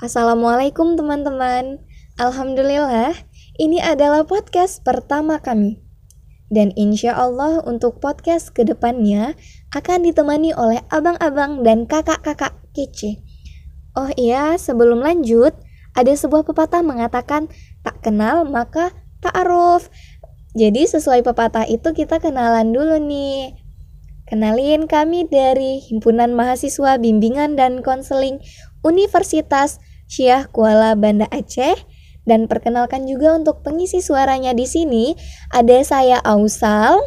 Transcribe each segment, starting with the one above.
Assalamualaikum teman-teman. Alhamdulillah, ini adalah podcast pertama kami. Dan insya Allah untuk podcast ke depannya akan ditemani oleh abang-abang dan kakak-kakak kece. Oh iya, sebelum lanjut, ada sebuah pepatah mengatakan tak kenal maka tak aruf. Jadi sesuai pepatah itu kita kenalan dulu nih. Kenalin kami dari Himpunan Mahasiswa Bimbingan dan Konseling Universitas Syah Kuala Banda Aceh dan perkenalkan juga untuk pengisi suaranya di sini ada saya Ausal,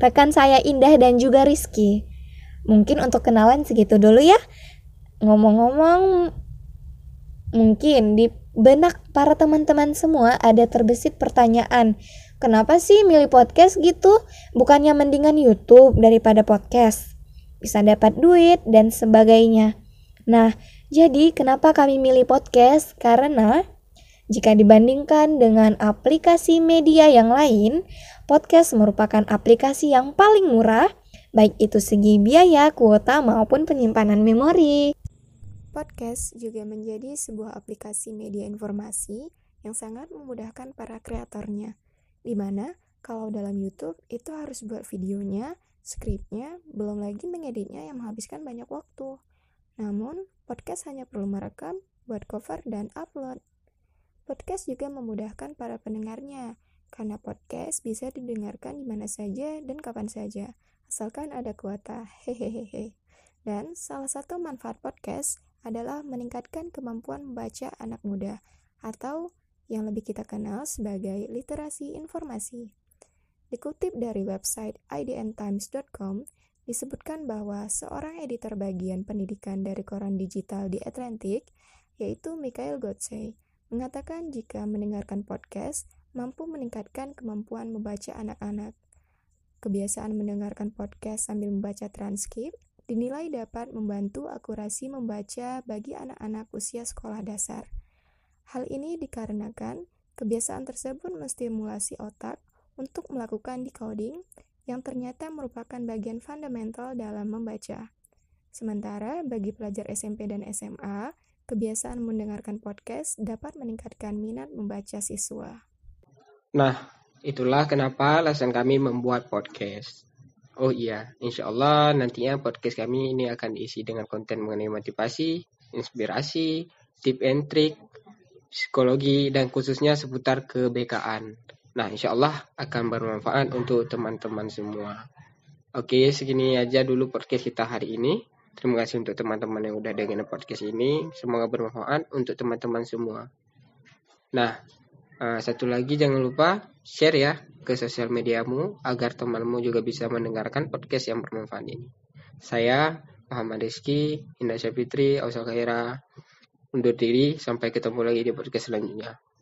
rekan saya Indah dan juga Rizky. Mungkin untuk kenalan segitu dulu ya. Ngomong-ngomong, mungkin di benak para teman-teman semua ada terbesit pertanyaan, kenapa sih milih podcast gitu? Bukannya mendingan YouTube daripada podcast? Bisa dapat duit dan sebagainya. Nah, jadi kenapa kami milih podcast? Karena jika dibandingkan dengan aplikasi media yang lain, podcast merupakan aplikasi yang paling murah, baik itu segi biaya, kuota, maupun penyimpanan memori. Podcast juga menjadi sebuah aplikasi media informasi yang sangat memudahkan para kreatornya, di mana kalau dalam YouTube itu harus buat videonya, skripnya, belum lagi mengeditnya yang menghabiskan banyak waktu. Namun, podcast hanya perlu merekam, buat cover, dan upload. Podcast juga memudahkan para pendengarnya, karena podcast bisa didengarkan di mana saja dan kapan saja, asalkan ada kuota. Hehehe. Dan salah satu manfaat podcast adalah meningkatkan kemampuan membaca anak muda, atau yang lebih kita kenal sebagai literasi informasi. Dikutip dari website idntimes.com, disebutkan bahwa seorang editor bagian pendidikan dari koran digital di Atlantic, yaitu Michael Godsey, mengatakan jika mendengarkan podcast mampu meningkatkan kemampuan membaca anak-anak. Kebiasaan mendengarkan podcast sambil membaca transkrip dinilai dapat membantu akurasi membaca bagi anak-anak usia sekolah dasar. Hal ini dikarenakan kebiasaan tersebut menstimulasi otak untuk melakukan decoding yang ternyata merupakan bagian fundamental dalam membaca. Sementara bagi pelajar SMP dan SMA, kebiasaan mendengarkan podcast dapat meningkatkan minat membaca siswa. Nah, itulah kenapa alasan kami membuat podcast. Oh iya, insya Allah nantinya podcast kami ini akan diisi dengan konten mengenai motivasi, inspirasi, tip and trick, psikologi, dan khususnya seputar kebekaan. Nah, insya Allah akan bermanfaat untuk teman-teman semua. Oke, segini aja dulu podcast kita hari ini. Terima kasih untuk teman-teman yang udah dengerin podcast ini. Semoga bermanfaat untuk teman-teman semua. Nah, uh, satu lagi jangan lupa share ya ke sosial mediamu agar temanmu juga bisa mendengarkan podcast yang bermanfaat ini. Saya Muhammad Rizky, Indah Syafitri, Ausal Khaira, undur diri. Sampai ketemu lagi di podcast selanjutnya.